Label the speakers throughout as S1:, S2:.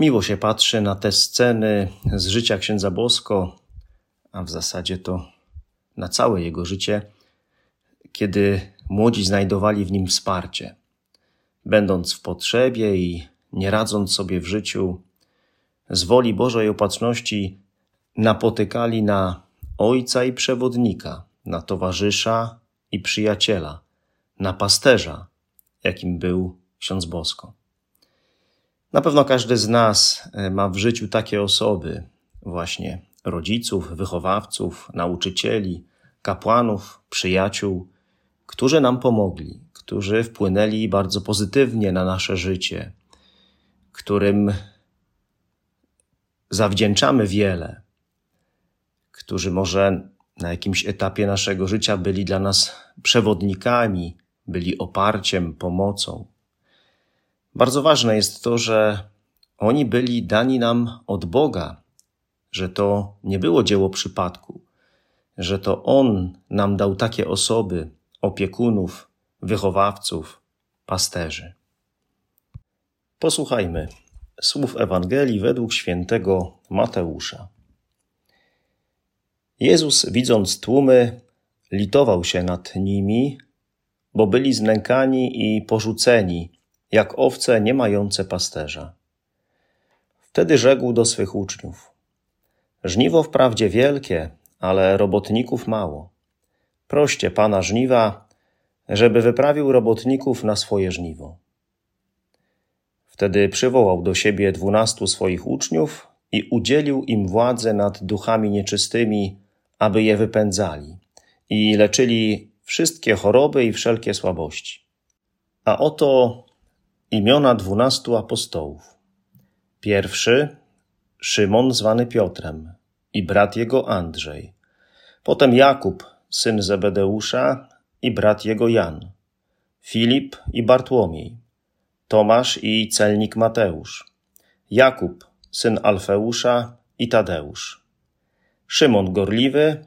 S1: Miło się patrzy na te sceny z życia księdza Bosko, a w zasadzie to na całe jego życie, kiedy młodzi znajdowali w nim wsparcie. Będąc w potrzebie i nie radząc sobie w życiu, z woli Bożej opatrzności napotykali na ojca i przewodnika, na towarzysza i przyjaciela, na pasterza, jakim był ksiądz Bosko. Na pewno każdy z nas e, ma w życiu takie osoby, właśnie rodziców, wychowawców, nauczycieli, kapłanów, przyjaciół, którzy nam pomogli, którzy wpłynęli bardzo pozytywnie na nasze życie, którym zawdzięczamy wiele, którzy może na jakimś etapie naszego życia byli dla nas przewodnikami, byli oparciem, pomocą. Bardzo ważne jest to, że oni byli dani nam od Boga, że to nie było dzieło przypadku, że to On nam dał takie osoby, opiekunów, wychowawców, pasterzy. Posłuchajmy słów Ewangelii według świętego Mateusza. Jezus, widząc tłumy, litował się nad nimi, bo byli znękani i porzuceni, jak owce nie mające pasterza. Wtedy rzekł do swych uczniów: Żniwo wprawdzie wielkie, ale robotników mało. Proście pana żniwa, żeby wyprawił robotników na swoje żniwo. Wtedy przywołał do siebie dwunastu swoich uczniów i udzielił im władzę nad duchami nieczystymi, aby je wypędzali i leczyli wszystkie choroby i wszelkie słabości. A oto Imiona dwunastu apostołów. Pierwszy Szymon zwany Piotrem i brat jego Andrzej. Potem Jakub, syn Zebedeusza i brat jego Jan. Filip i Bartłomiej. Tomasz i celnik Mateusz. Jakub, syn Alfeusza i Tadeusz. Szymon Gorliwy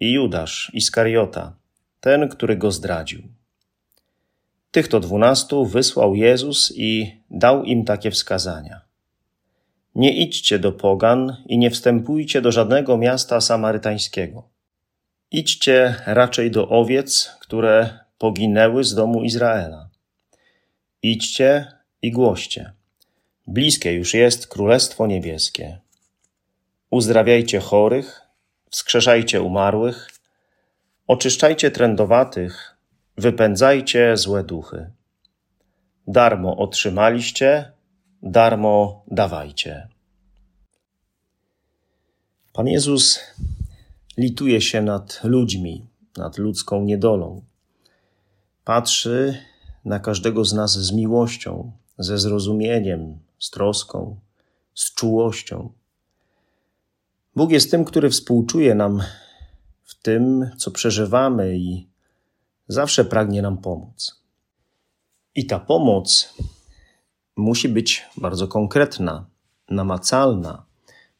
S1: i Judasz Iskariota, ten, który go zdradził. Tych to dwunastu wysłał Jezus i dał im takie wskazania. Nie idźcie do pogan i nie wstępujcie do żadnego miasta samarytańskiego. Idźcie raczej do owiec, które poginęły z domu Izraela. Idźcie i głoście. Bliskie już jest Królestwo Niebieskie. Uzdrawiajcie chorych, wskrzeszajcie umarłych, oczyszczajcie trędowatych, wypędzajcie złe duchy. Darmo otrzymaliście, darmo dawajcie. Pan Jezus lituje się nad ludźmi, nad ludzką niedolą. Patrzy na każdego z nas z miłością, ze zrozumieniem, z troską, z czułością. Bóg jest tym, który współczuje nam w tym, co przeżywamy i zawsze pragnie nam pomóc. I ta pomoc musi być bardzo konkretna, namacalna,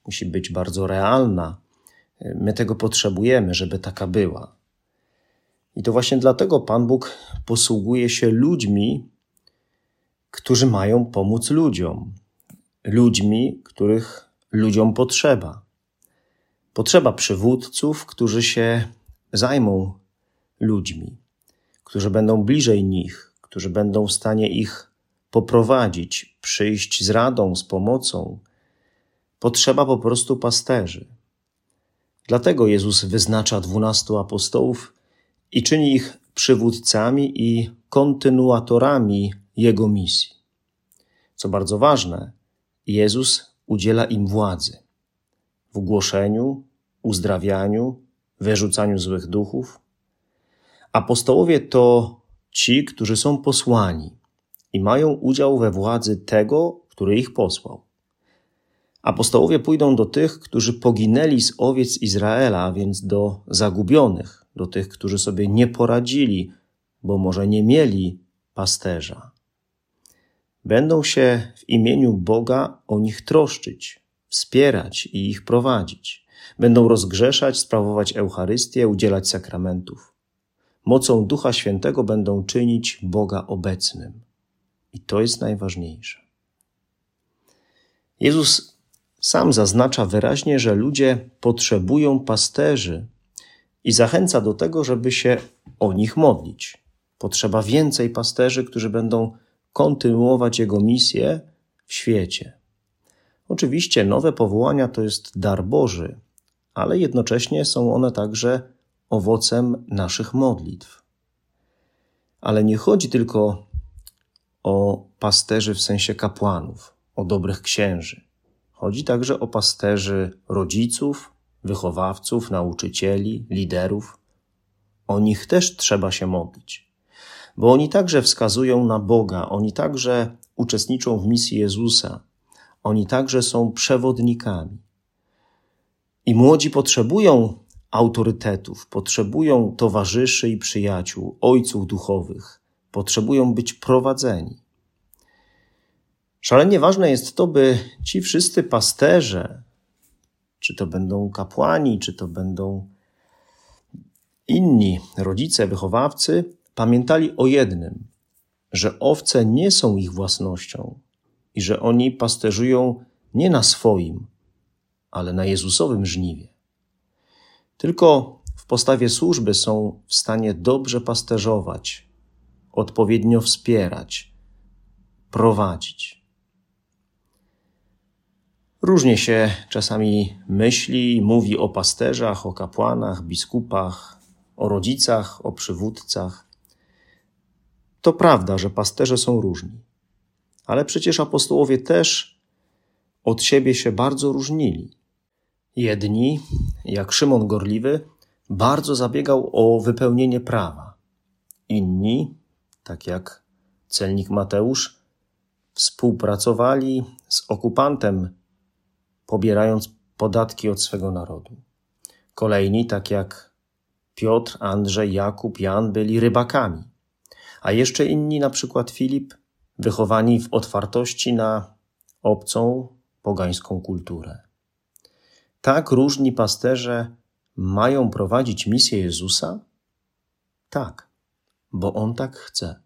S1: musi być bardzo realna. My tego potrzebujemy, żeby taka była. I to właśnie dlatego Pan Bóg posługuje się ludźmi, którzy mają pomóc ludziom, ludźmi, których ludziom potrzeba. Potrzeba przywódców, którzy się zajmą ludźmi którzy będą bliżej nich, którzy będą w stanie ich poprowadzić, przyjść z radą, z pomocą. Potrzeba po prostu pasterzy. Dlatego Jezus wyznacza dwunastu apostołów i czyni ich przywódcami i kontynuatorami Jego misji. Co bardzo ważne, Jezus udziela im władzy w głoszeniu, uzdrawianiu, wyrzucaniu złych duchów, Apostołowie to ci, którzy są posłani i mają udział we władzy tego, który ich posłał. Apostołowie pójdą do tych, którzy poginęli z owiec Izraela, a więc do zagubionych, do tych, którzy sobie nie poradzili, bo może nie mieli pasterza. Będą się w imieniu Boga o nich troszczyć, wspierać i ich prowadzić. Będą rozgrzeszać, sprawować Eucharystię, udzielać sakramentów. Mocą Ducha Świętego będą czynić Boga obecnym. I to jest najważniejsze. Jezus sam zaznacza wyraźnie, że ludzie potrzebują pasterzy i zachęca do tego, żeby się o nich modlić. Potrzeba więcej pasterzy, którzy będą kontynuować Jego misję w świecie. Oczywiście nowe powołania to jest dar Boży, ale jednocześnie są one także owocem naszych modlitw. Ale nie chodzi tylko o pasterzy w sensie kapłanów, o dobrych księży. Chodzi także o pasterzy rodziców, wychowawców, nauczycieli, liderów. O nich też trzeba się modlić, bo oni także wskazują na Boga, oni także uczestniczą w misji Jezusa, oni także są przewodnikami. I młodzi potrzebują autorytetów, potrzebują towarzyszy i przyjaciół, ojców duchowych, potrzebują być prowadzeni. Szalenie ważne jest to, by ci wszyscy pasterze, czy to będą kapłani, czy to będą inni rodzice, wychowawcy, pamiętali o jednym, że owce nie są ich własnością i że oni pasterzują nie na swoim, ale na Jezusowym żniwie. Tylko w postawie służby są w stanie dobrze pasterzować, odpowiednio wspierać, prowadzić. Różnie się czasami myśli mówi o pasterzach, o kapłanach, biskupach, o rodzicach, o przywódcach. To prawda, że pasterze są różni, ale przecież apostołowie też od siebie się bardzo różnili. Jedni, jak Szymon Gorliwy, bardzo zabiegał o wypełnienie prawa. Inni, tak jak celnik Mateusz, współpracowali z okupantem, pobierając podatki od swego narodu. Kolejni, tak jak Piotr, Andrzej, Jakub, Jan, byli rybakami, a jeszcze inni, na przykład Filip, wychowani w otwartości na obcą, pogańską kulturę. Tak różni pasterze mają prowadzić misję Jezusa? Tak, bo On tak chce.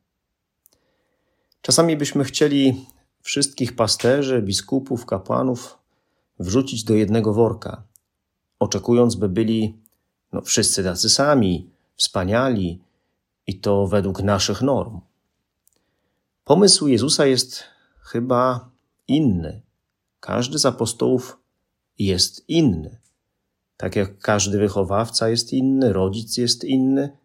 S1: Czasami byśmy chcieli wszystkich pasterzy, biskupów, kapłanów wrzucić do jednego worka, oczekując, by byli no, wszyscy tacy sami, wspaniali i to według naszych norm. Pomysł Jezusa jest chyba inny. Każdy z apostołów jest inny. Tak jak każdy wychowawca jest inny, rodzic jest inny,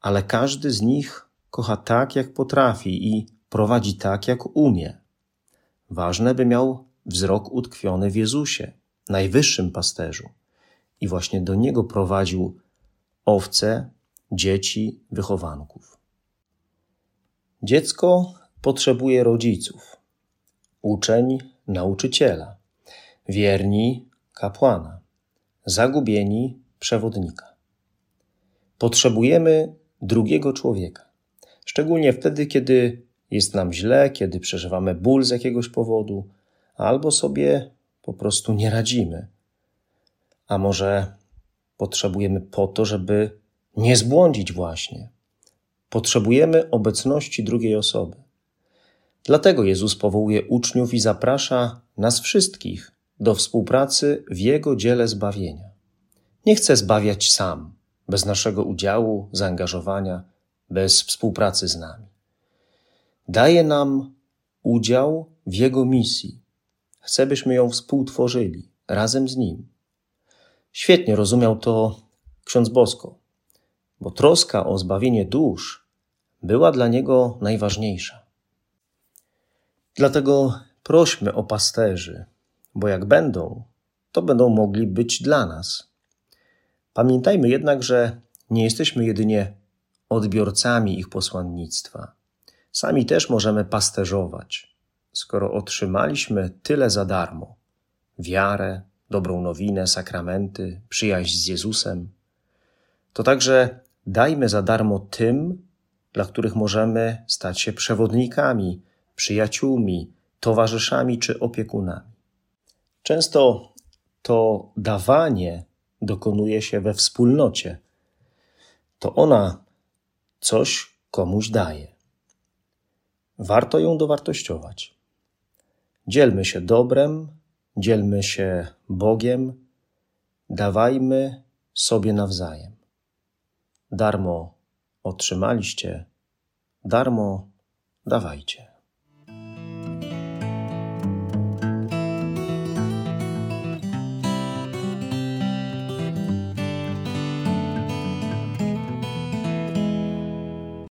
S1: ale każdy z nich kocha tak, jak potrafi i prowadzi tak, jak umie. Ważne, by miał wzrok utkwiony w Jezusie, najwyższym pasterzu, i właśnie do niego prowadził owce, dzieci, wychowanków. Dziecko potrzebuje rodziców, uczeń nauczyciela, wierni kapłana, zagubieni przewodnika. Potrzebujemy drugiego człowieka, szczególnie wtedy, kiedy jest nam źle, kiedy przeżywamy ból z jakiegoś powodu, albo sobie po prostu nie radzimy. A może potrzebujemy po to, żeby nie zbłądzić właśnie. Potrzebujemy obecności drugiej osoby. Dlatego Jezus powołuje uczniów i zaprasza nas wszystkich do współpracy w Jego dziele zbawienia. Nie chce zbawiać sam, bez naszego udziału, zaangażowania, bez współpracy z nami. Daje nam udział w Jego misji. Chce, byśmy ją współtworzyli razem z Nim. Świetnie rozumiał to ksiądz Bosko, bo troska o zbawienie dusz była dla niego najważniejsza. Dlatego prośmy o pasterzy, bo jak będą, to będą mogli być dla nas. Pamiętajmy jednak, że nie jesteśmy jedynie odbiorcami ich posłannictwa. Sami też możemy pasterzować, skoro otrzymaliśmy tyle za darmo wiarę, dobrą nowinę, sakramenty, przyjaźń z Jezusem, to także dajmy za darmo tym, dla których możemy stać się przewodnikami, przyjaciółmi, towarzyszami czy opiekunami. Często to dawanie dokonuje się we wspólnocie. To ona coś komuś daje. Warto ją dowartościować. Dzielmy się dobrem, dzielmy się Bogiem, dawajmy sobie nawzajem. Darmo otrzymaliście, darmo dawajcie.